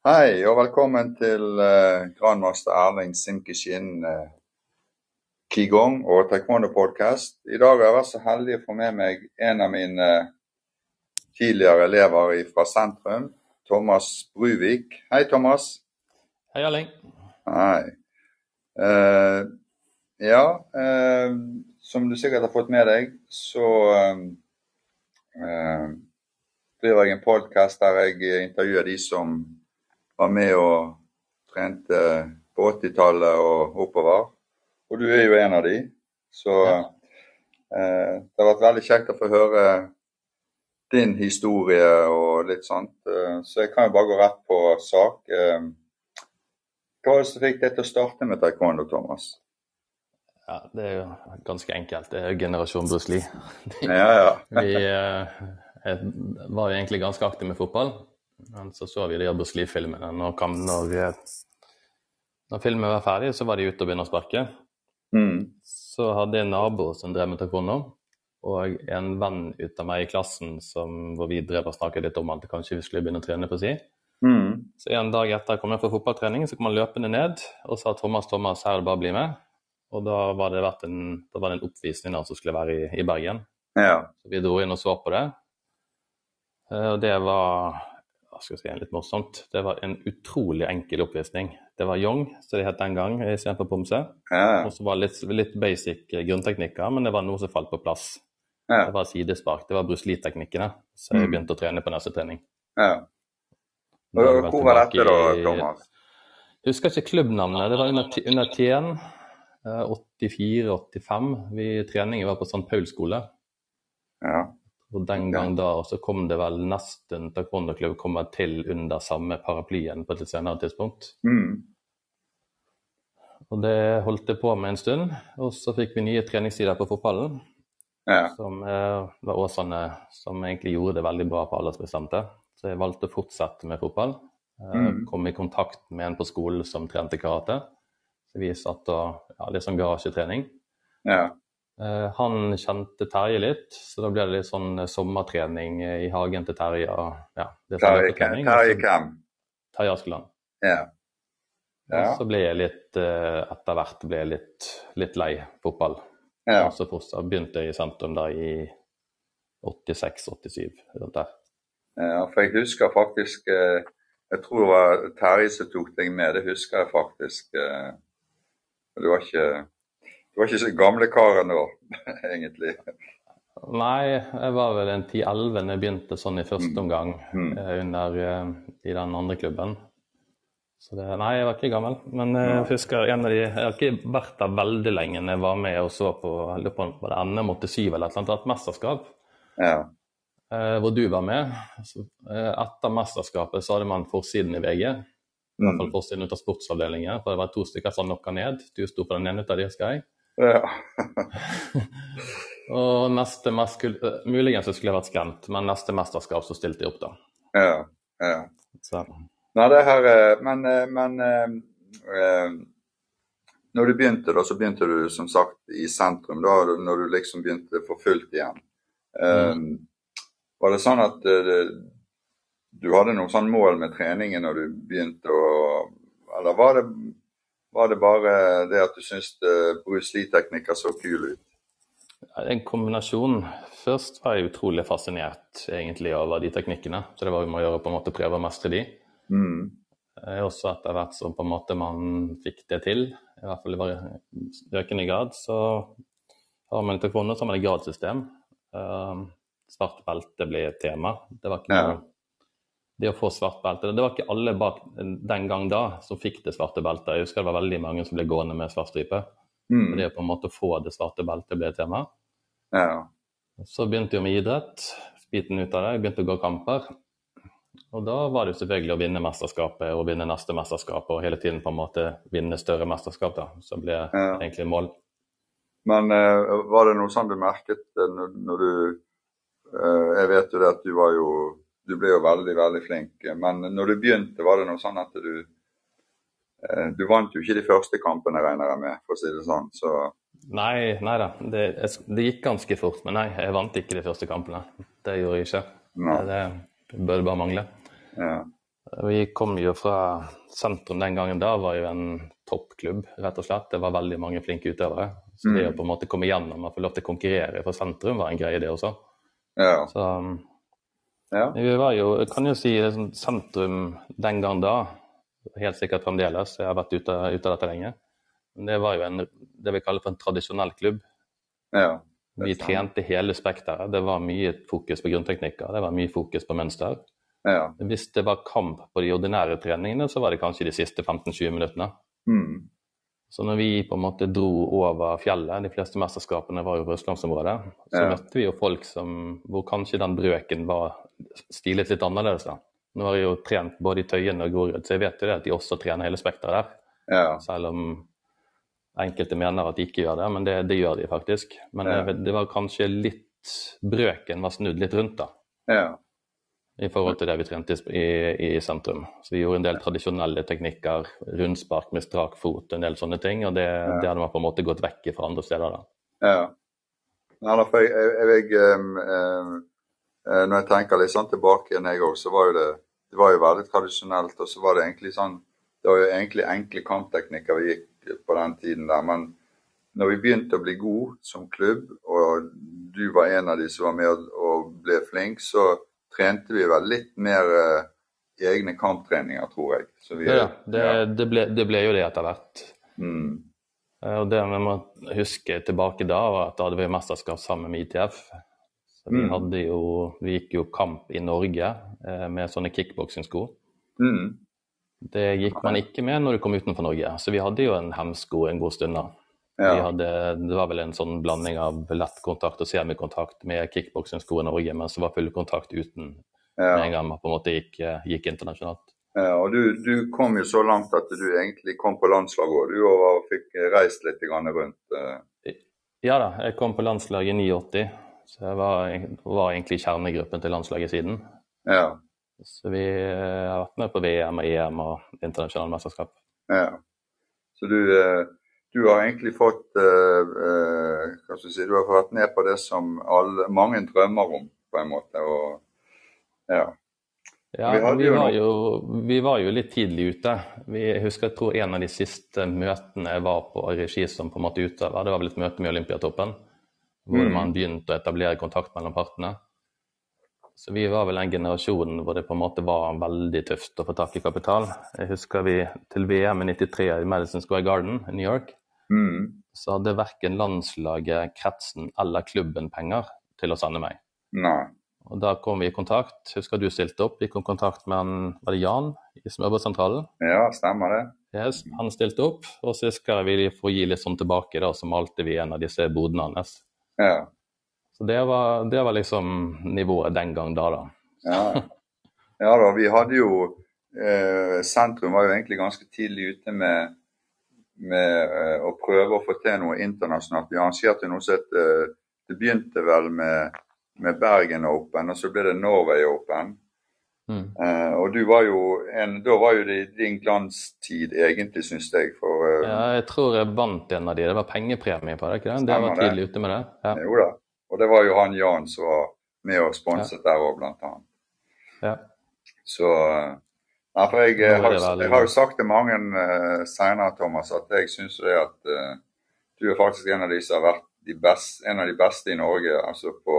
Hei, og velkommen til uh, grandmaster Erling Simkishin uh, Qigong og taekwondo-podkast. I dag har jeg vært så heldig å få med meg en av mine uh, tidligere elever fra sentrum, Thomas Bruvik. Hei, Thomas. Hei, Erling. Hei. Uh, ja, som du sikkert har fått med deg, så driver jeg en podkast der jeg intervjuer de som var med og trente på 80-tallet og oppover. Og du er jo en av de. Så ja. eh, det har vært veldig kjekt å få høre din historie og litt sånt. Eh, så jeg kan jo bare gå rett på sak. Eh, hva var det som fikk deg til å starte med taekwondo, Thomas? Ja, Det er jo ganske enkelt. Det er generasjon Bruce Lee. ja, ja. Vi eh, var jo egentlig ganske aktive med fotball. Men så så vi de Bruce Lee-filmene. Når, når, når, filmen var ferdig, så var de ute og begynte å sparke. Mm. Så hadde jeg en nabo som drev med taekwondo, og en venn ut av meg i klassen som, hvor vi drev og snakket litt om at kanskje vi skulle begynne å trene på si. Mm. Så en dag etter jeg kom jeg fra fotballtrening, så kom han løpende ned og sa Thomas, Thomas, her er det bare å bli med. Og da var det, en, da var det en oppvisning da, som skulle være i, i Bergen. Ja. Så vi dro inn og så på det. Eh, og det var skal jeg si, litt morsomt. Det var en utrolig enkel oppvisning. Det var Young, som det het den gang, istedenfor pomse. Ja. Og så var det litt, litt, basic grunnteknikker, men det var noe som falt på plass. Ja. Det var sidespark. Det var Bruce Lee-teknikkene. Så jeg Mm. begynte å trene på neste trening. ja. Og, jeg hvor var dette da, Thomas? Jeg Husker ikke klubbnavnet. Det var under, under Tien. 84-85. Vi treningen var på St. Paul skole. Ja. Og den gang da så kom det vel nesten taekwondo-klubb kommer til under samme paraplyen på et litt senere tidspunkt. Mm. Og det holdt jeg på med en stund. Og så fikk vi nye treningstider på fotballen, Ja. som eh, var Åsane som egentlig gjorde det veldig bra på aldersbestemte. Så jeg valgte å fortsette med fotball. Eh, Mm. Kom i kontakt med en på skolen som trente karate. Så vi satt og ja, litt sånn garasjetrening. ja. Eh, Han kjente Terje litt, så da ble det litt sånn eh, sommertrening eh, i hagen til Terje. og ja, Terje hvem? Terje Askeland. Ja. Ja. Og så ble jeg litt, etter hvert ble jeg litt, litt lei fotball. ja. Og så fortsatt begynte jeg i sentrum der i 86-87. rundt der. Ja, for jeg husker faktisk Jeg tror det var Terje som tok deg med, det husker jeg faktisk. Du var ikke, du var ikke så gamle karen nå, egentlig. Nei, jeg var vel en 10-11 da jeg begynte sånn i første omgang Mm. eh, under, eh, i den andre klubben. Så det, nei, jeg var ikke gammel. Men eh, jeg husker en av de, jeg har ikke vært der veldig lenge når jeg var med og så på, på var det 87 eller et eller annet, et mesterskap. Ja. eh, hvor du var med. Så, etter mesterskapet så hadde man forsiden i VG. I hvert fall Mm. forsiden ut av sportsavdelingen. For det var to stykker som knocka ned. Du sto på den ene ut av de, husker jeg. Ja. Og neste Muligens skulle jeg vært skremt, men neste mesterskap så stilte jeg opp, da. ja. ja. Så, Nei, det her eh, Men, eh, men eh, eh, når du begynte, da, så begynte du som sagt i sentrum. Da når du liksom begynte for fullt igjen. Eh, Var det sånn at eh, du hadde noen sånn mål med treningen når du begynte, å, eller var det, var det bare det at du syntes eh, Bruce Lee-teknikker så kule ut? ja, en kombinasjon. Først var jeg utrolig fascinert egentlig over de teknikkene. Så det var om å gjøre på en måte prøve å mestre de. Mm. Eh, Også etter hvert som på en måte man fikk det til, i hvert fall i økende grad, så har man i taekwondo så har man et gradssystem. Eh, svart belte ble tema. Det var ikke Ja. Det å få svart belte Det var ikke alle bak den gang da som fikk det svarte beltet. Jeg husker det var veldig mange som ble gående med svart stripe. Mm. Det å på en måte få det svarte beltet ble et tema. Ja. Så begynte jeg med idrett. Biten ut av det. Jeg begynte å gå kamper. Og da var det jo selvfølgelig å vinne mesterskapet og vinne neste mesterskap og hele tiden på en måte vinne større mesterskap, da. Så ble Ja. egentlig mål. Men eh, var det noe sånn du merket eh, når du eh, Jeg vet jo det at du var jo Du ble jo veldig, veldig flink. Men når du begynte, var det noe sånn at du eh, Du vant jo ikke de første kampene, regner jeg med, for å si det sånn. Så Nei, nei da. Det, det gikk ganske fort, men nei, jeg vant ikke de første kampene. Det gjorde jeg ikke. Nei. Det, det bør bare mangle. ja. Vi kom jo fra sentrum den gangen. Da var jo en toppklubb, rett og slett. Det var veldig mange flinke utøvere. Så det å på en måte komme gjennom og få lov til å konkurrere fra sentrum var en greie, det også. Ja. Så ja. vi var jo, jeg kan jo si sentrum den gang da, helt sikkert fremdeles, jeg har vært ute, ute av dette lenge. Men det var jo en, det vi kaller for en tradisjonell klubb. ja. Vi trente hele spekteret. Det var mye fokus på grunnteknikker, det var mye fokus på mønster. Ja. Hvis det var kamp på de ordinære treningene, så var det kanskje de siste 15-20 minuttene. Mm. Så når vi på en måte dro over fjellet, de fleste mesterskapene var jo på østlandsområdet, så Ja. møtte vi jo folk som, hvor kanskje den brøken var stilet litt annerledes. da. Nå har jeg jo trent både i Tøyen og Grorud, så jeg vet jo det at de også trener hele spekteret der. Ja. Selv om enkelte mener at de ikke gjør det, men det, det gjør de faktisk. Men Ja. det var kanskje litt Brøken var snudd litt rundt, da. Ja. I forhold til det vi trente i, i sentrum. Så vi gjorde en del tradisjonelle teknikker, rundspark med strak fot, en del sånne ting. Og det, det hadde man på en måte gått vekk fra andre steder. da. Ja. Nei, da, for jeg, jeg, jeg um, um, Når jeg tenker litt sånn tilbake igjen, jeg òg, så var jo det det var jo veldig tradisjonelt. Og så var det egentlig sånn Det var jo egentlig enkle kampteknikker vi gikk på den tiden der. Men når vi begynte å bli gode som klubb, og du var en av de som var med og ble flink, så trente vi vel litt mer eh, egne kamptreninger, tror jeg. Så vi, Ja, det, ja. det, ble, det ble jo det etter hvert. Mm. Eh, Og det vi må huske tilbake da, var at da hadde vi mesterskap sammen med ITF. Så vi, Mm. jo, vi gikk jo kamp i Norge eh, med sånne kickboksingsko. Mm. Det gikk man ikke med når du kom utenfor Norge. Så vi hadde jo en hemsko en god stund da. Vi Ja. hadde, det var vel en sånn blanding av lettkontakt og semikontakt med kickboksingsko i Norge, mens det var full kontakt uten Ja. med en gang man på en måte gikk, eh, gikk internasjonalt. Ja, og du, du kom jo så langt at du egentlig kom på landslaget òg, du, og fikk reist litt rundt. eh. Ja da, jeg kom på landslaget i 89, så jeg var, var egentlig i kjernegruppen til landslaget siden. Ja, Så vi eh, har vært med på VM og EM og internasjonale mesterskap. ja. Så du, eh, du har egentlig fått eh, eh, hva skal si, Du har vært med på det som alle, mange drømmer om, på en måte. og ja. Ja, Vi vi, var jo, vi var jo litt tidlig ute. Vi, jeg husker jeg tror en av de siste møtene jeg var på regi som på en måte utøver, det var vel et møte med Olympiatoppen. Hvor Mm. man begynte å etablere kontakt mellom partene. Så vi var vel den generasjonen hvor det på en måte var veldig tøft å få tak i kapital. Jeg husker vi til VM i 93 i Madison Square Garden i New York, Mm. så hadde verken landslaget, kretsen eller klubben penger til å sende meg. Nei. Og da kom vi i kontakt. Husker du stilte opp? Vi kom i kontakt med han, var det Jan i Smørbrødsentralen? Ja, stemmer det. Yes, han stilte opp. Og så skal vi få gi litt sånn tilbake, da, så malte vi en av disse bodene hans. Ja. Så det var, det var liksom nivået den gang da, da. Ja, ja da, vi hadde jo eh, Sentrum var jo egentlig ganske tidlig ute med, med eh, å prøve å få til noe internasjonalt. Vi arrangerte noe som het eh, Det begynte vel med, med Bergen Open, og så ble det Norway Open. Mm. Uh, og du var jo en, Da var jo det din glanstid, egentlig, syns jeg. For uh, Ja, jeg tror jeg vant en av de. Det var pengepremie på det, ikke det? Det var tidlig ute med det. Ja. Jo da. Og det var jo han Jan som var med og sponset der òg, blant annet. Ja. Så eh, Nei, for jeg, jeg, er har, jeg har jo sagt til mange uh, senere, Thomas, at jeg syns det at uh, du er faktisk en av de som har vært best, en av de beste i Norge. altså på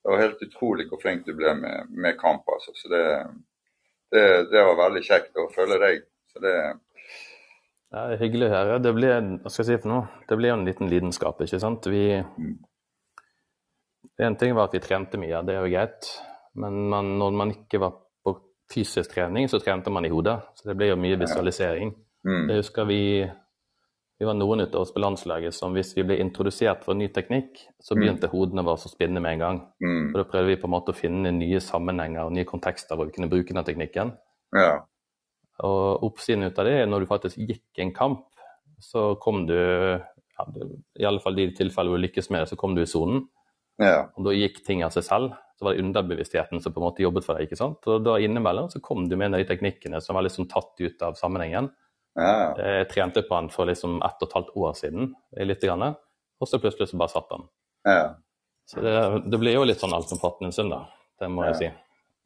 Det var helt utrolig hvor flink du ble med, med kamp. altså. Så det, det, det var veldig kjekt å følge deg. Så det, det er hyggelig å høre. Det blir, hva skal jeg si for noe? Det blir jo en liten lidenskap, ikke sant. Vi En ting var at vi trente mye, det er jo greit. Men man, når man ikke var fysisk trening, så trente man i hodet. Så det ble jo mye visualisering. mm, Jeg husker vi vi var noen av oss på landslaget som hvis vi ble introdusert for ny teknikk, så Mm. begynte hodene våre å spinne med en gang. mm, Og da prøvde vi på en måte å finne nye sammenhenger og nye kontekster hvor vi kunne bruke den teknikken. ja. Og oppsiden ut av det er når du faktisk gikk en kamp, så kom du ja, I alle fall de tilfellene hvor du lykkes med det, så kom du i sonen. ja. Og da gikk ting av seg selv. Så var det underbevisstheten som på en måte jobbet for deg. ikke sant? Og da innimellom så kom du med de teknikkene som var liksom tatt ut av sammenhengen. ja. Jeg trente på den for liksom ett og et halvt år siden, litt grann, og så plutselig så bare satt den. ja. Så det, det blir jo litt sånn altomfattende en stund, da. Det må jeg si.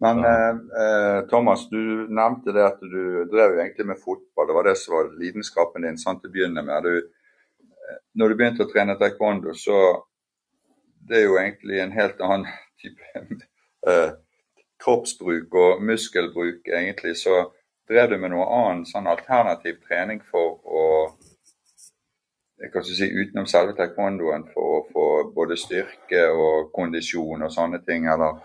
Men eh, eh, Thomas, du nevnte det at du drev jo egentlig med fotball. Det var det som var lidenskapen din sant, til å begynne med. Du, eh, når du begynte å trene taekwondo, så det er jo egentlig en helt annen eh, kroppsbruk og muskelbruk, egentlig. Så drev du med noe annen sånn alternativ trening for å jeg kan ikke si utenom selve taekwondoen for å få både styrke og kondisjon og sånne ting, eller?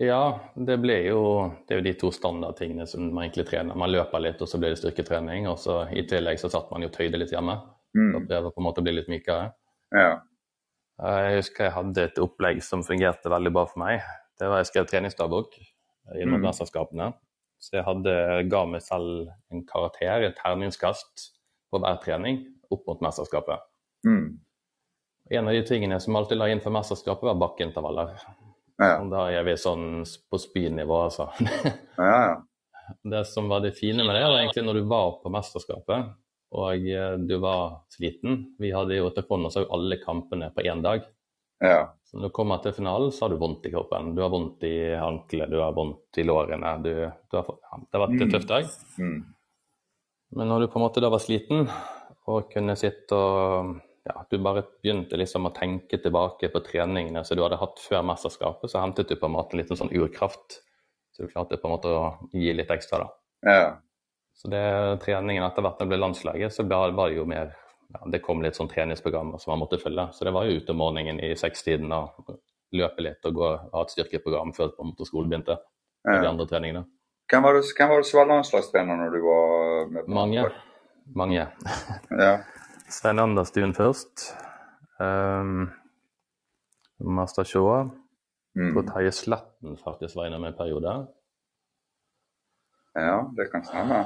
Ja, det ble jo Det er jo de to standardtingene som man egentlig trener. Man løper litt, og så blir det styrketrening. Og så i tillegg så satt man jo tøyde litt hjemme. Mm. prøve på en måte å bli litt mykere. Ja. Jeg husker jeg hadde et opplegg som fungerte veldig bra for meg. Det var Jeg skrev treningsdagbok gjennom Mm. mesterskapene. Så jeg hadde, ga meg selv en karakter, et terningskast, på hver trening opp mot mesterskapet. Mm. En av de tingene som alltid la inn for mesterskapet, var bakkeintervaller. Ja. Da er vi sånn på spynivå, altså. Ja, ja. Det som var det fine med det, var egentlig når du var på mesterskapet og eh, du var sliten. Vi hadde jo taekwondo så alle kampene på én dag. ja. Så når du kommer til finalen, så har du vondt i kroppen. Du har vondt i anklet, du har vondt i lårene. Du, du har, det har vært en Mm. tøff dag. Mm. Men når du på en måte da var sliten og kunne sitte og ja, Du bare begynte liksom å tenke tilbake på treningene som du hadde hatt før mesterskapet, så hentet du på en måte en liten sånn urkraft. Så du klarte på en måte å gi litt ekstra, da. ja. Så det treningen etter hvert når det ble landslaget, så var det jo mer ja, Det kom litt sånn treningsprogrammer som man måtte følge. Så det var jo ute om morgenen i sekstiden og løpe litt og gå ha et styrkeprogram før på en måte skolen begynte. Ja. de andre treningene. Hvem var det, hvem var det som var landslagstrener når du var med på Mange. Mange. Ja. Svein Anderstuen først. Um, Master Shaw. Mm. Mm. Terje Sletten faktisk var innom en periode. ja, det kan stemme.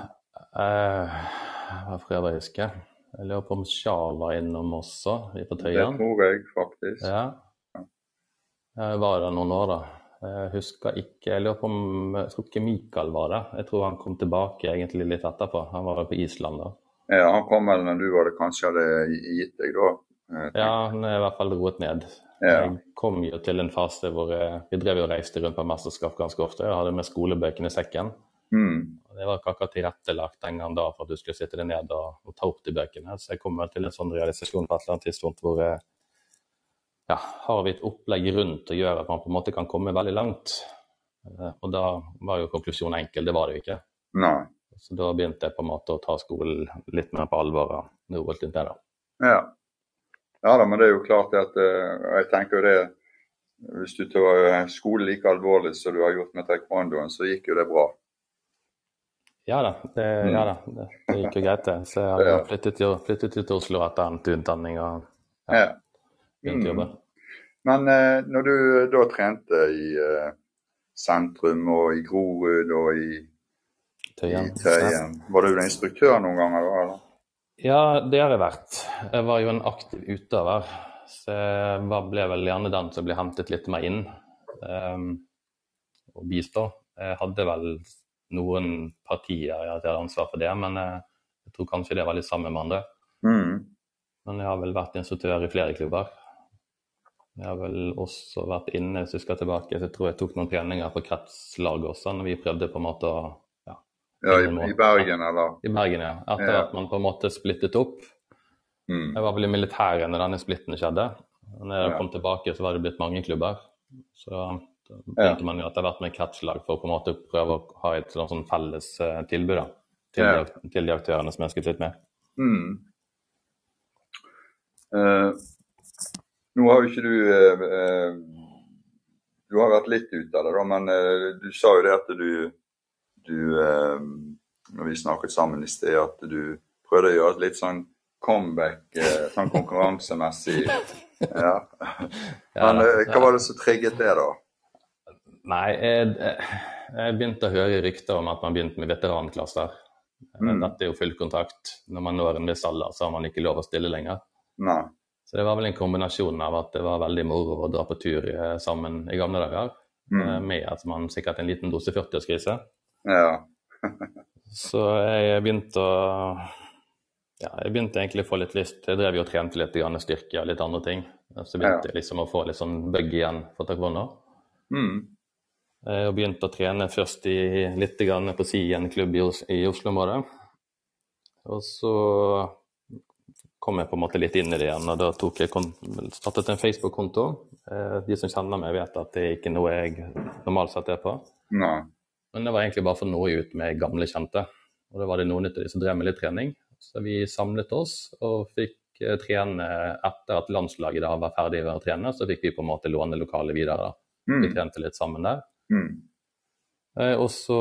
Uh, hva prøver jeg å huske? Jeg lurer på om Sjal var innom også, vi på Tøyen. Det tror jeg faktisk. Ja. Jeg var der noen år, da. Jeg husker ikke Jeg lurer på om Jeg tror ikke Mikael var der. Jeg tror han kom tilbake egentlig litt etterpå. Han var på Island da. Ja, Han kom vel når du var det kanskje hadde gitt deg, da. Eh, Ja, han er i hvert fall roet ned. Ja. Jeg kom jo til en fase hvor jeg, vi drev og reiste rundt på mesterskap ganske ofte. Jeg hadde med skolebøkene i sekken. Mm. Det var ikke akkurat tilrettelagt den gang da for at du skulle sitte deg ned og, og ta opp de bøkene. Så jeg kom vel til en sånn realisasjon på et eller annet tidspunkt hvor jeg, ja, har vi et opplegg rundt og gjør at man på en måte kan komme veldig langt? Eh, Og da var jo konklusjonen enkel, det var det jo ikke. Nei. Så da begynte jeg på en måte å ta skolen litt mer på alvor og roet litt ned. da. Ja. ja da, men det er jo klart at eh, Jeg tenker jo det Hvis du tar skolen like alvorlig som du har gjort med taekwondoen, så gikk jo det bra. Ja da, det, Mm. ja, da, det, det gikk jo greit, det. Så jeg har flyttet, flyttet til Oslo etter endt utdanning og Ja. begynt å Mm. jobbe. Men eh, når du da trente i eh, sentrum og i Grorud og i, i Tøyen. Tøyen, var du instruktør noen ganger eller? Ja, det har jeg vært. Jeg var jo en aktiv utøver. Så jeg var, ble vel gjerne den som ble hentet litt mer inn um, og bistå. Jeg hadde vel noen partier jeg hadde ansvar for det, men jeg, jeg tror kanskje det var litt sammen med andre. Mm. Men jeg har vel vært instruktør i flere klubber. Jeg har vel også vært inne, hvis jeg skal tilbake, så jeg tror jeg tok noen treninger på kretslaget også, når vi prøvde på en måte å Ja, i, i Bergen, eller? I Bergen, ja. Etter Ja. at man på en måte splittet opp. Mm. Jeg var vel i militæret når denne splitten skjedde. Når jeg Ja. kom tilbake, så var det blitt mange klubber. Så da begynte man jo etter hvert med kretslag for å på en måte prøve å ha et sånn sånn felles eh, tilbud da, til, Ja. de, til de aktørene som ønsket litt mer. Mm. Eh, nå har jo ikke du eh, eh, Du har vært litt ute av det, da, men eh, du sa jo det at du, du eh, Når vi snakket sammen i sted, at du prøvde å gjøre et litt sånn comeback sånn konkurransemessig. Ja. Men hva var det som trigget det, da? Nei, jeg, jeg begynte å høre rykter om at man begynte med veteranklasser. Mm. Dette er jo full kontakt. Når man når en viss alder, så har man ikke lov å stille lenger. Nei. Så det var vel en kombinasjon av at det var veldig moro å dra på tur eh, sammen i gamle dager, eh, Mm. med at man sikkert en liten dose 40-årskrise. Ja. Så jeg begynte å ja, jeg begynte egentlig å få litt lyst. Jeg drev jo og trente litt grann styrke og litt andre ting. Så begynte jeg liksom å få litt sånn bug igjen for taekwondo. Mm. Eh, Og begynte å trene først i, litt på si i en klubb i, i Oslo-området. Og så kom jeg på en måte litt inn i det igjen, og da tok jeg startet en Facebook-konto. Eh, De som kjenner meg, vet at det er ikke noe jeg normalt sett er på. Nei. Men det var egentlig bare for å nå ut med gamle kjente. Og da var det noen av de som drev med litt trening. Så vi samlet oss og fikk eh, trene etter at landslaget da var ferdig med å trene. Så fikk vi på en måte låne lokalet videre. da. Vi Mm. trente litt sammen der. Mm. Eh, Og så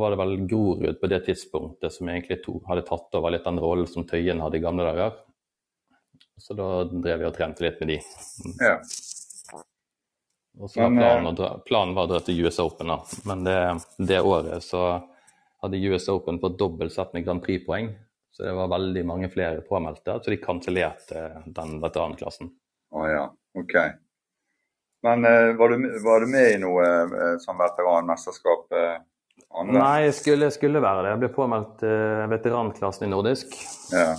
var det vel Grorud på det tidspunktet som egentlig to, hadde tatt over litt den rollen som Tøyen hadde i gamle dager. Så da drev vi og trente litt med de. Ja. Og så var planen, å dra, planen var å dra til US Open, da. Men det, det året så hadde US Open fått dobbelt sett med Grand Prix-poeng. Så det var veldig mange flere påmeldte, så de kansellerte den veteranklassen. Å ja, ok. Men eh, var, du, var du med i noe eh, som veteranmesterskap? Eh. Nei, jeg skulle, skulle være det. Jeg ble påmeldt veteranklassen i nordisk. Ja.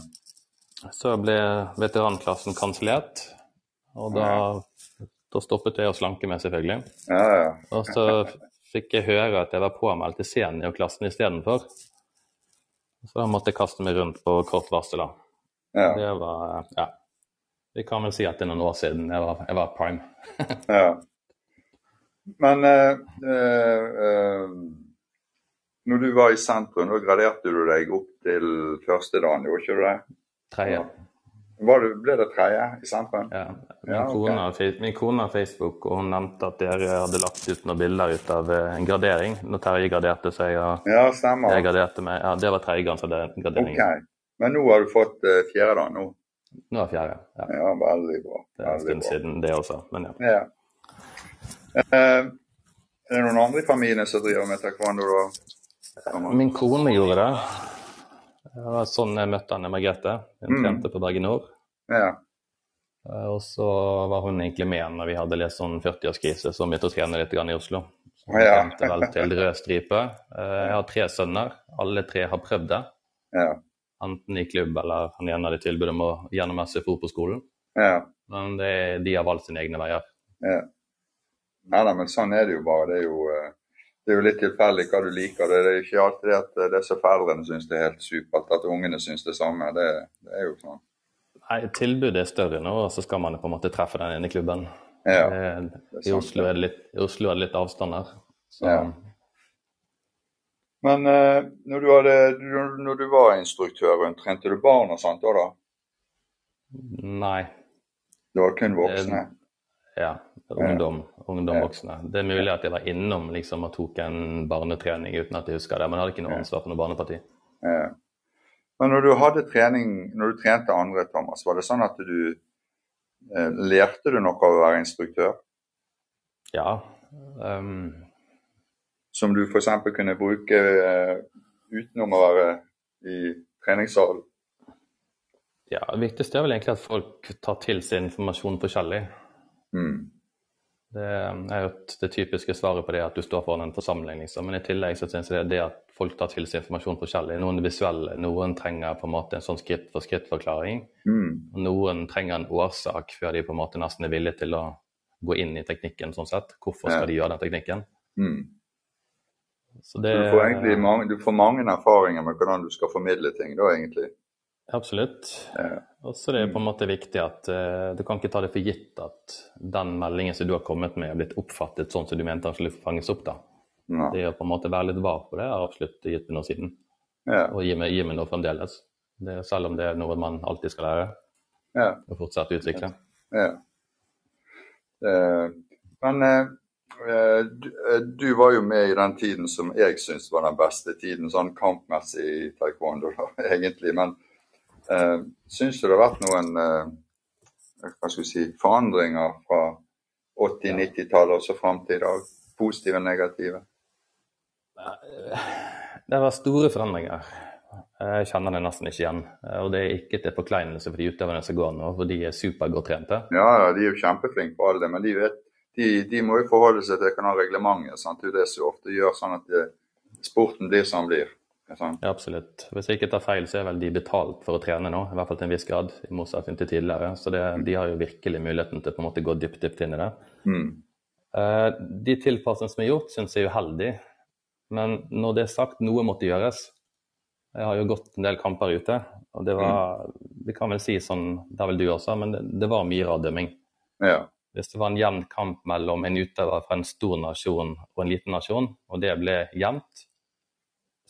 Så ble veteranklassen kansellert, og da, da stoppet jeg å slanke meg, selvfølgelig. Ja, ja. Og så fikk jeg høre at jeg var påmeldt til seniorklassen istedenfor. Så da måtte jeg kaste meg rundt på kort varsel. da. ja. Det var Ja. Vi kan vel si at det er noen år siden jeg var, jeg var prime. ja. Men eh, eh, eh, når du var i sentrum, da graderte du deg opp til første dagen, gjorde ikke du det? Tredje. Var ble det tredje i sentrum? Ja. Min, Ja, kone min kone har Facebook, og hun nevnte at dere hadde lagt ut noen bilder ut av eh, en gradering. Når Terje graderte seg, og Ja, stemmer. jeg graderte meg. Ja, det var tredje er gradering. Ok. Men nå har du fått uh, fjerde dagen nå? Nå er fjerde. Ja. Ja, veldig bra. Det er en stund siden det også, men ja. Ja. Eh, er det noen andre i familien som driver med taekwondo, da? Min kone gjorde det. Det var sånn jeg møtte henne, Margrethe. Hun Mm. trente på Bergen Nord. Ja. Eh, Og så var hun egentlig med når vi hadde lest sånn 40-årskrise, så begynte å trene litt i Oslo. Så hun Ja. trente vel til rød stripe. Eh, Jeg har tre sønner. Alle tre har prøvd det. Ja. Enten i klubb eller han gjerne hadde tilbud om å gjennom SFO på skolen. ja. Men det, de har valgt sine egne veier. ja. Nei da, men sånn er det jo bare. Det er jo, eh, det er jo litt tilfeldig hva du liker. Det er ikke alltid det at disse er så foreldrene syns det er helt supert, at ungene syns det samme. Det, det er jo sånn. Nei, Tilbudet er større nå, og så skal man på en måte treffe den ene klubben. Ja. Eh, I Oslo litt, i Oslo er det litt avstand her. Så Ja. Men eh, når, du hadde, når, du var instruktør, trente du barn og sånt òg, da? nei. Det var kun voksne? Ja. Ungdom, ungdom Ja. voksne. Det er mulig at jeg var innom liksom, og tok en barnetrening uten at jeg husker det, men jeg hadde ikke noe ansvar for noe barneparti. Ja. Men når du hadde trening, når du trente andre, Thomas, var det sånn at du eh, Lærte du noe av å være instruktør? Ja. ehm, Som du f.eks. kunne bruke eh, utenom å være i treningssalen? ja, det viktigste er vel egentlig at folk tar til seg informasjon forskjellig. Mm. Det er jo det typiske svaret på det at du står foran en forsamling, liksom. Men i tillegg så synes jeg det det at folk tar til seg informasjon forskjellig. Noen er visuelle, noen trenger på en måte en sånn skritt for skritt-forklaring. Mm. Og noen trenger en årsak før de på en måte nesten er villige til å gå inn i teknikken, sånn sett. Hvorfor Ja. skal de gjøre den teknikken? Mm. Så det Du får mange, du får mange erfaringer med hvordan du skal formidle ting, da egentlig. Absolutt. Ja. Og så er det på en måte viktig at uh, du kan ikke ta det for gitt at den meldingen som du har kommet med, er blitt oppfattet sånn som du mente den skulle fanges opp. da. Ja. Det å på en måte være litt var på det har absolutt gitt meg noe siden. Ja. Og gir meg, gir meg noe fremdeles. Det, selv om det er noe man alltid skal lære Ja. og fortsette å utvikle. Ja. Uh, men eh, du, eh, var jo med i den tiden som jeg syns var den beste tiden, sånn kampmessig i taekwondo, egentlig. Men eh, syns du det har vært noen eh, hva skal vi si, forandringer fra 80-90-tallet og så fram til i dag? Positive og negative? Det var store forandringer. Jeg kjenner det nesten ikke igjen. Og det er ikke til forkleinelse for de utøverne som går nå, for de er supergodt trente. Ja, de er jo kjempeflinke på alle det, men de, vet, de, de må jo forholde seg til reglementet. Sant? Det er det som ofte gjør sånn at det, sporten blir som den blir. Sånn. Ja, absolutt. Hvis jeg ikke tar feil, så er vel de betalt for å trene nå, i hvert fall til en viss grad, i motsetning til tidligere. Så det, de har jo virkelig muligheten til på en måte gå dypt, dypt inn i det. Mm. Eh, de tilpasningene som er gjort, syns jeg er uheldig. Men når det er sagt, noe måtte gjøres. Jeg har jo gått en del kamper ute, og det var Vi kan vel si sånn, det har vel du også, men det, det var mye raddømming. Ja. Hvis det var en jevn kamp mellom en utøver fra en stor nasjon og en liten nasjon, og det ble jevnt,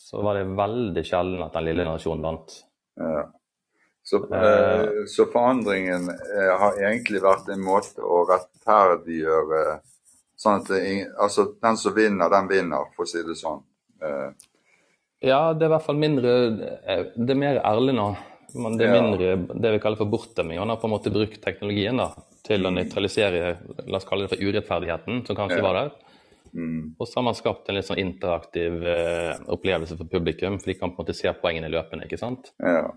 så var det veldig sjelden at den lille nasjonen vant. ja. Så, eh, så forandringen eh, har egentlig vært en måte å rettferdiggjøre sånn at det, altså, den som vinner, den vinner, for å si det sånn. Eh, Ja, det er i hvert fall mindre eh, Det er mer ærlig nå. Men det er mindre det vi kaller for bortdømming. Man har på en måte brukt teknologien da, til å nøytralisere la oss kalle det for urettferdigheten som kanskje Ja. var der. mm, Og så har man skapt en litt sånn interaktiv eh, opplevelse for publikum, for de kan på en måte se poengene løpende. ikke sant? ja.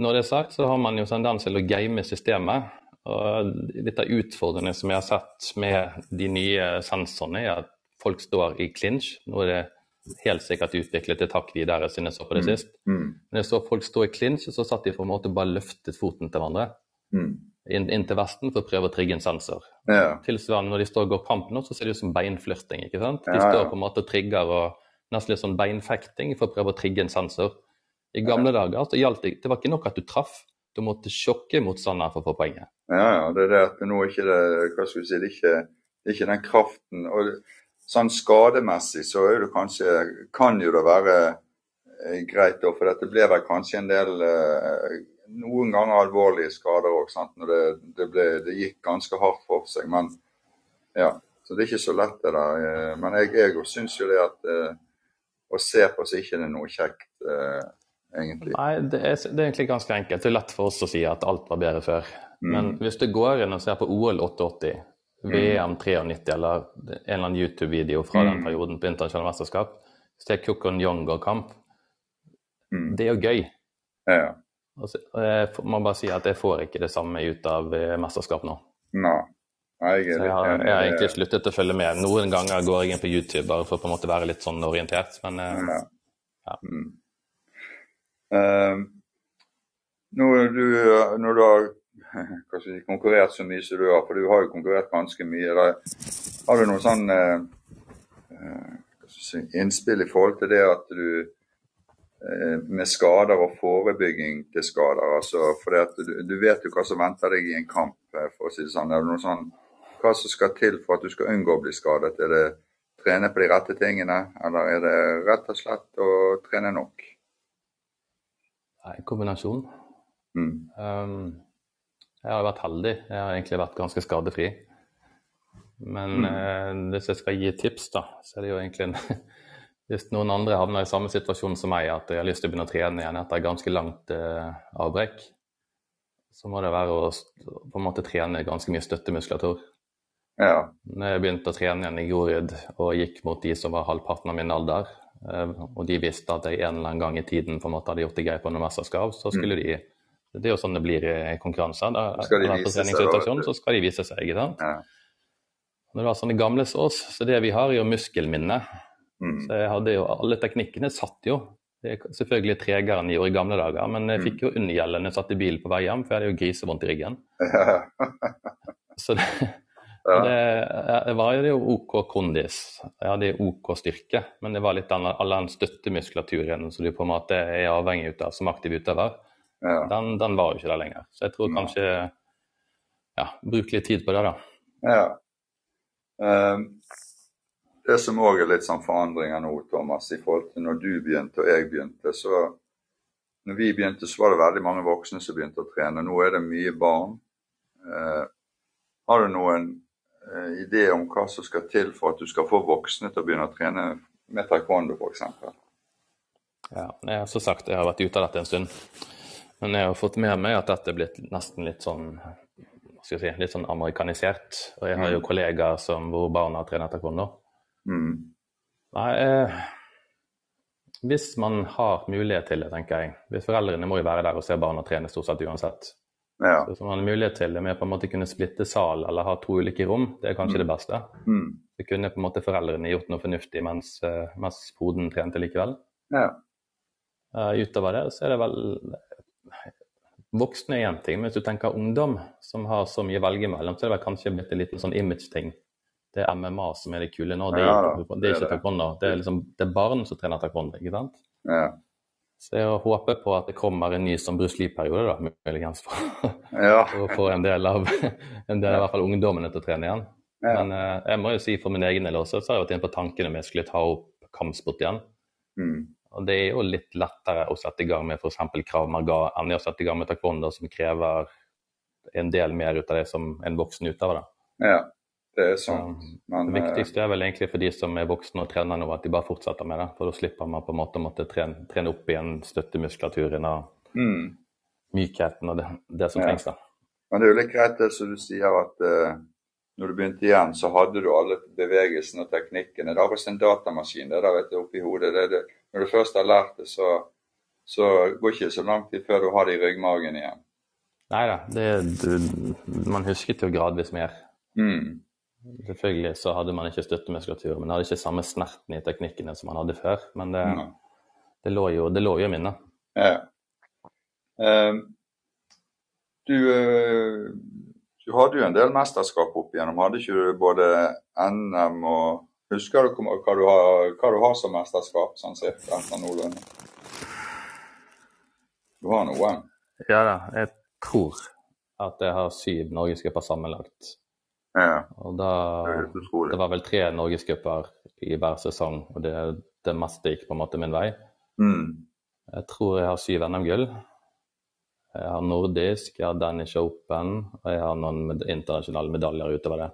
Når det er sagt, så har man jo tendens til å game systemet. Og litt av utfordringene som jeg har sett med de nye sensorene, er at folk står i clinch. Nå er det helt sikkert utviklet et hakk videre siden jeg så på det sist. Mm, Når jeg så folk stå i clinch, så satt de på en måte bare løftet foten til hverandre mm, inn, inn til vesten for å prøve å trigge en sensor. ja. Tilsvarende når de står og går kamp nå, så ser det ut som beinflørting. ikke sant? De Ja, står på en måte og trigger og nesten litt sånn beinfekting for å prøve å trigge en sensor. I gamle dager så gjaldt det Det var ikke nok at du traff, du måtte sjokke motstanderen for å få poenget. Ja, ja, det er det at nå er ikke det hva skal vi si, det er ikke, det er ikke den kraften. og Sånn skademessig så er det kanskje, kan jo det være eh, greit, da, for dette ble vel kanskje en del eh, Noen ganger alvorlige skader òg, det, det, ble, det gikk ganske hardt for seg. Men ja, så det er ikke så lett det der. eh, Men jeg, jeg syns jo det at eh, å se på så ikke det er noe kjekt, eh, egentlig. Nei, det er, det er egentlig ganske enkelt. Det er lett for oss å si at alt var bedre før. Men hvis du går inn og ser på OL 88, VM 93 eller en eller annen YouTube-video fra den perioden på internasjonale mesterskap, er Kukon Yongo-kamp, Mm. det er jo gøy. Ja. Altså, jeg må bare si at jeg får ikke det samme ut av eh, mesterskap nå. Nei, jeg jeg har, jeg har egentlig sluttet å følge med. Noen ganger går jeg inn på YouTube bare for å på en måte være litt sånn orientert, men eh, Ja. Ja. Mm. Uh, når, du, når du har si, konkurrert så mye som du har, for du har jo konkurrert ganske mye, Eller, har du noen sånn eh, eh, innspill i forhold til det at du med skader og forebygging til skader. altså for det du, du vet jo hva som venter deg i en kamp. eh, for å si det sånn. Er det noe sånn, Hva som skal til for at du skal unngå å bli skadet? Er det trene på de rette tingene, eller er det rett og slett å trene nok? nei, kombinasjon. Mm. Um, jeg har vært heldig. Jeg har egentlig vært ganske skadefri. Men eh, hvis jeg skal gi tips, da, så er det jo egentlig en Hvis noen andre havner i samme situasjon som meg, at jeg har lyst til å begynne å trene igjen etter et ganske langt eh, avbrekk, så må det være å på en måte trene ganske mye støttemuskulatur. Ja. Når jeg begynte å trene igjen i Grorud og gikk mot de som var halvparten av min alder, eh, og de visste at jeg en eller annen gang i tiden på en måte hadde gjort det greit på noen mesterskap, så skulle de Det er jo sånn det blir i konkurranser. Skal de vise seg, så skal de vise seg, ikke sant. ja. Når det var sånne gamle sås oss, så det vi har, er jo muskelminne. Mm. Så jeg hadde jo, Alle teknikkene satt jo. Det er selvfølgelig tregere enn de gjorde i gamle dager, men jeg fikk jo undergjelde når jeg satt i bilen på vei hjem, for jeg hadde jo grisevondt i ryggen. Så det, Ja. det, jeg var jo OK kondis, jeg hadde OK styrke, men det var litt den, all den støttemuskulaturen som du på en måte er avhengig av som aktiv utøver, Ja. den, den var jo ikke der lenger. Så jeg tror kanskje ja, bruk litt tid på det, da. ja. Ehm, det som òg er litt sånn forandringer nå, Thomas, i forhold til når du begynte og jeg begynte, så når vi begynte, så var det veldig mange voksne som begynte å trene. Nå er det mye barn. Eh, har du noen eh, idé om hva som skal til for at du skal få voksne til å begynne å trene med taekwondo, f.eks.? Ja, jeg har så sagt, jeg har vært ute av dette en stund. Men jeg har fått med meg at dette er blitt nesten litt sånn skal jeg si, litt sånn amerikanisert. Og jeg har jo kollegaer som, hvor barna trener taekwondo. Mm. Nei, eh, hvis man har mulighet til det, tenker jeg. Hvis Foreldrene må jo være der og se barna trene stort sett uansett. Ja. Så Hvis man har mulighet til det med på en måte kunne splitte sal eller ha to ulike rom, det er kanskje det beste. Mm. Så kunne på en måte foreldrene gjort noe fornuftig mens, eh, mens hoden trente likevel. ja. Uh, utover det så er det vel Voksne er én ting, men hvis du tenker ungdom som har så mye å velge mellom, så er det vel kanskje blitt en liten sånn image-ting. Det er MMA som er det kule nå. Det er, Ja da, det er ikke taekwondo. Det er, liksom, det er barn som trener taekwondo, ikke sant? Ja. Så jeg håper på at det kommer en ny som Bruce Lee-periode, da, muligens, for, ja. for å få en del av en del av i hvert fall ungdommene til å trene igjen. Ja. Men eh, jeg må jo si for min egen del også, så har jeg vært inne på tanken om jeg skulle ta opp kampsport igjen. Mm. Og det er jo litt lettere å sette i gang med f.eks. Krav Maga enn å sette i gang med taekwondo, som krever en del mer ut av det som en voksen utøver. ja. Det er sant. Men det eh, viktigste er vel egentlig for de som er voksne og trener nå, at de bare fortsetter med det. For da slipper man på en måte å måtte trene, trene opp igjen støttemuskulaturen og mm. mykheten og det, det som Ja. trengs. da. Men det er jo litt greit det som du sier, at uh, når du begynte igjen, så hadde du alle bevegelsene og teknikkene. Det er bare en datamaskin. det der vet du, oppi hodet. Det, det. Når du først har lært det, så, så går ikke så lang tid før du har det i ryggmagen igjen. Nei da, man husket jo gradvis mer. Mm. Selvfølgelig så hadde man ikke støttemuskulatur, men hadde ikke samme snerten i teknikkene som man hadde før. Men det, Mm. det, lå, jo, det lå jo i minnet. Ja. Eh, du, eh, du hadde jo en del mesterskap opp igjennom. Hadde ikke du både NM og Husker du hva du har, hva du har som mesterskap, sånn sett, etter noenlunde? Du har noen? Ja da, jeg tror at jeg har syv norgescuper sammenlagt. Ja, Og da. Det var vel tre norgescuper i hver sesong, og det, det meste gikk på en måte min vei. Mm. Jeg tror jeg har syv NM-gull. Jeg har nordisk, jeg har Danish Open, og jeg har noen med internasjonale medaljer utover det.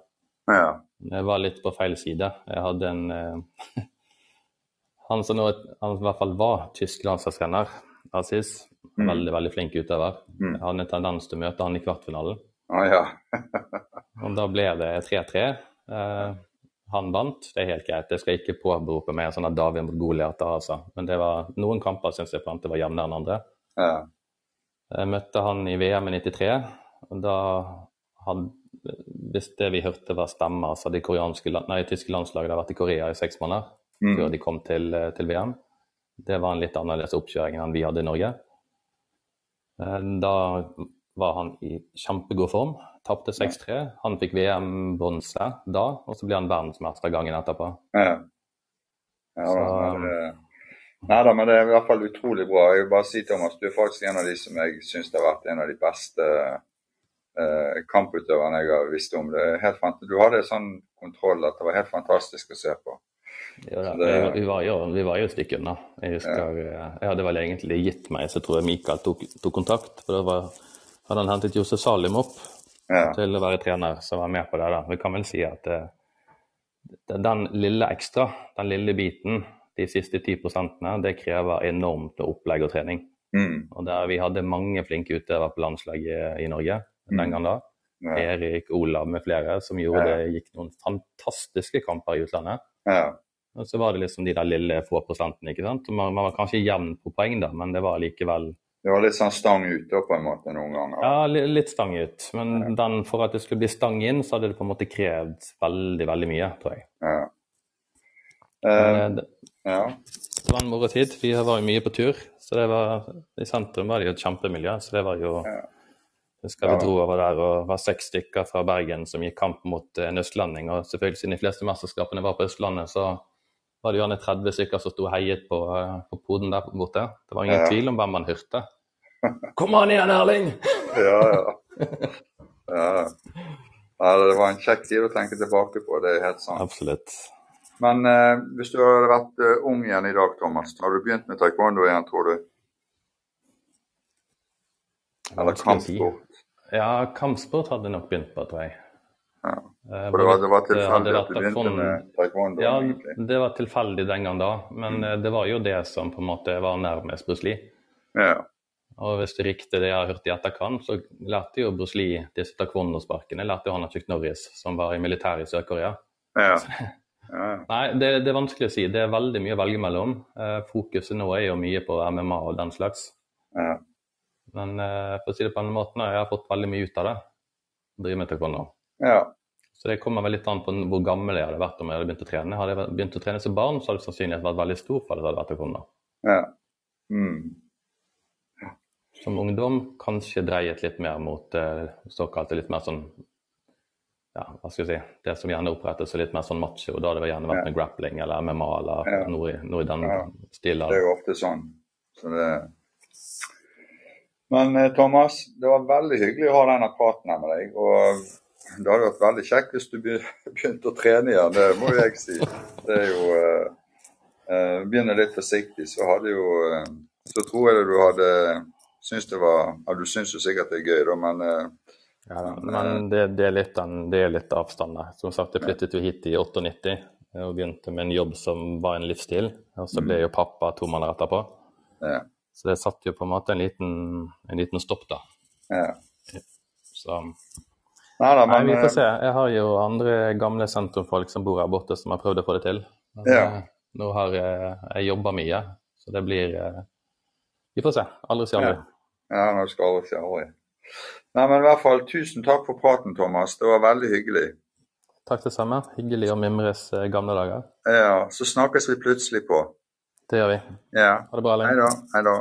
Ja. Jeg var litt på feil side. Jeg hadde en eh, Han som nå han i hvert fall var tysk landslagstrener, Aziz, Mm. veldig veldig flink utøver. Mm. Jeg hadde en tendens til å møte han i kvartfinalen. Å ja. Og da ble det 3-3. Eh, han vant, det er helt greit. Jeg skal ikke påberope meg sånn at David mot Goliat, altså. Men det var, noen kamper syns jeg det var jevnere enn andre. ja. Jeg møtte han i VM i 93, og da hadde Hvis det vi hørte var stemmer, så hadde de koreanske, land- nei, tyske landslaget vært i Korea i seks måneder Mm. før de kom til, til VM. Det var en litt annerledes oppkjøring enn vi hadde i Norge. Eh, Da var han i kjempegod form. Tapte 6-3. Han fikk VM-bronse da, og så ble han verdensmester gangen etterpå. Ja. ja Så- det, nei da, men det er i hvert fall utrolig bra. Jeg vil bare si, Thomas, du er faktisk en av de som jeg syns har vært en av de beste eh, kamputøverne jeg har visst om. Det er helt fant du hadde sånn kontroll at det var helt fantastisk å se på. Jo da, det- vi, vi, var jo, vi var jo et stykke unna. Jeg husker, ja. jeg hadde vel egentlig gitt meg, så tror jeg Mikael tok, tok kontakt. For det var, hadde han hentet Josef Salim opp Ja. til å være trener, som var med på det. da. Vi kan vel si at eh, det- den lille ekstra, den lille biten, de siste 10 prosentene, det krever enormt opplegg og trening. Mm. Og der Vi hadde mange flinke utøvere på landslaget i Norge den Mm. gangen da. Ja. Erik, Olav med flere, som gjorde Ja. det gikk noen fantastiske kamper i utlandet. Ja. Og så var det liksom de der lille få prosentene. ikke sant? Man, man var kanskje jevn på poeng, da, men det var likevel Det var litt sånn stang ut da, på en måte noen ganger. ja, litt stang ut. Men den, for at det skulle bli stang inn, så hadde det på en måte krevd veldig, veldig mye, tror jeg. Ja. Men, det, ja. det var en moro tid. Vi var jo mye på tur. så det var, I sentrum var det jo et kjempemiljø. Så det var jo Ja. Husker vi dro over der og var seks stykker fra Bergen som gikk kamp mot en østlending. Og selvfølgelig siden de fleste mesterskapene var på Østlandet, så var det gjerne 30 stykker som sto og heiet på, eh, på poden der borte. Det var ingen Ja. tvil om hvem man hørte. Kom an igjen, Erling! Ja, ja. ja. Det var en kjekk tid å tenke tilbake på, det er helt sant. Absolutt. Men eh, hvis du hadde vært eh, ung igjen i dag, Thomas, har du begynt med taekwondo igjen, tror du? Eller kampsport? si. Ja, kampsport hadde jeg nok begynt på, tror jeg. Ja. Eh, For det var, det var eh, tilfeldig at du begynte taekwondo- med taekwondo? Ja, egentlig. det var tilfeldig den gang da, men Mm. eh, det var jo det som på en måte var nærmest Bruce Lee. Ja. Og hvis det er riktig det jeg har hørt i etterkant, så lærte jo Bruce Lee disse taekwondo-sparkene. Lærte jo han av Chuck Norris, som var i militæret i Sør-Korea. Ja. ja. Nei, det, det er vanskelig å si. Det er veldig mye å velge mellom. Fokuset nå er jo mye på MMA og den slags. ja. Men for å si det på en måte, jeg har fått veldig mye ut av det. å Drive med taekwondo. Ja. Så det kommer vel litt an på hvor gammel jeg hadde vært om jeg hadde begynt å trene. Hadde jeg begynt å trene som barn, så hadde sannsynligheten vært veldig stor for at det hadde vært taekwondo. ja. Mm. Som ungdom kanskje dreiet litt mer mot eh, såkalte litt mer sånn ja, hva skal jeg si, det som gjerne opprettes som litt mer sånn macho. Da hadde det gjerne vært Ja. med grappling eller MMA eller Ja. noe, i- noe i den Ja. stilen. Det er jo ofte sånn. Så det... Men eh, Thomas, det var veldig hyggelig å ha denne praten med deg. Og det hadde vært veldig kjekt hvis du begynte å trene igjen, det må jeg si. Det er jo uh, eh, Begynner litt forsiktig, så hadde jo uh, Så tror jeg du hadde syntes det var Ja, du syns jo sikkert det er gøy, da, men uh, Ja. Men det, det, er litt det er litt avstand der. Som sagt, jeg flyttet jo hit i 98 og begynte med en jobb som var en livsstil. Og så ble jo pappa to måneder etterpå. ja. Så det satt jo på en måte en liten, en liten stopp da. ja. Så Nei da, Nei, vi eh, får se. Jeg har jo andre gamle sentrumfolk som bor her borte, som har prøvd å få det til. Men, Ja. eh, Nå har jeg, jeg jobba mye, så det blir eh, Vi får se. Aldri si aldri. Ja, nå skal aldri si aldri. Nei, men i hvert fall tusen takk for praten, Thomas. Det var veldig hyggelig. Takk det samme. Hyggelig å mimres eh, gamle dager. Ja, så snakkes vi plutselig på. Det gjør vi. Ja. Ha det bra, Hei da. Hei da.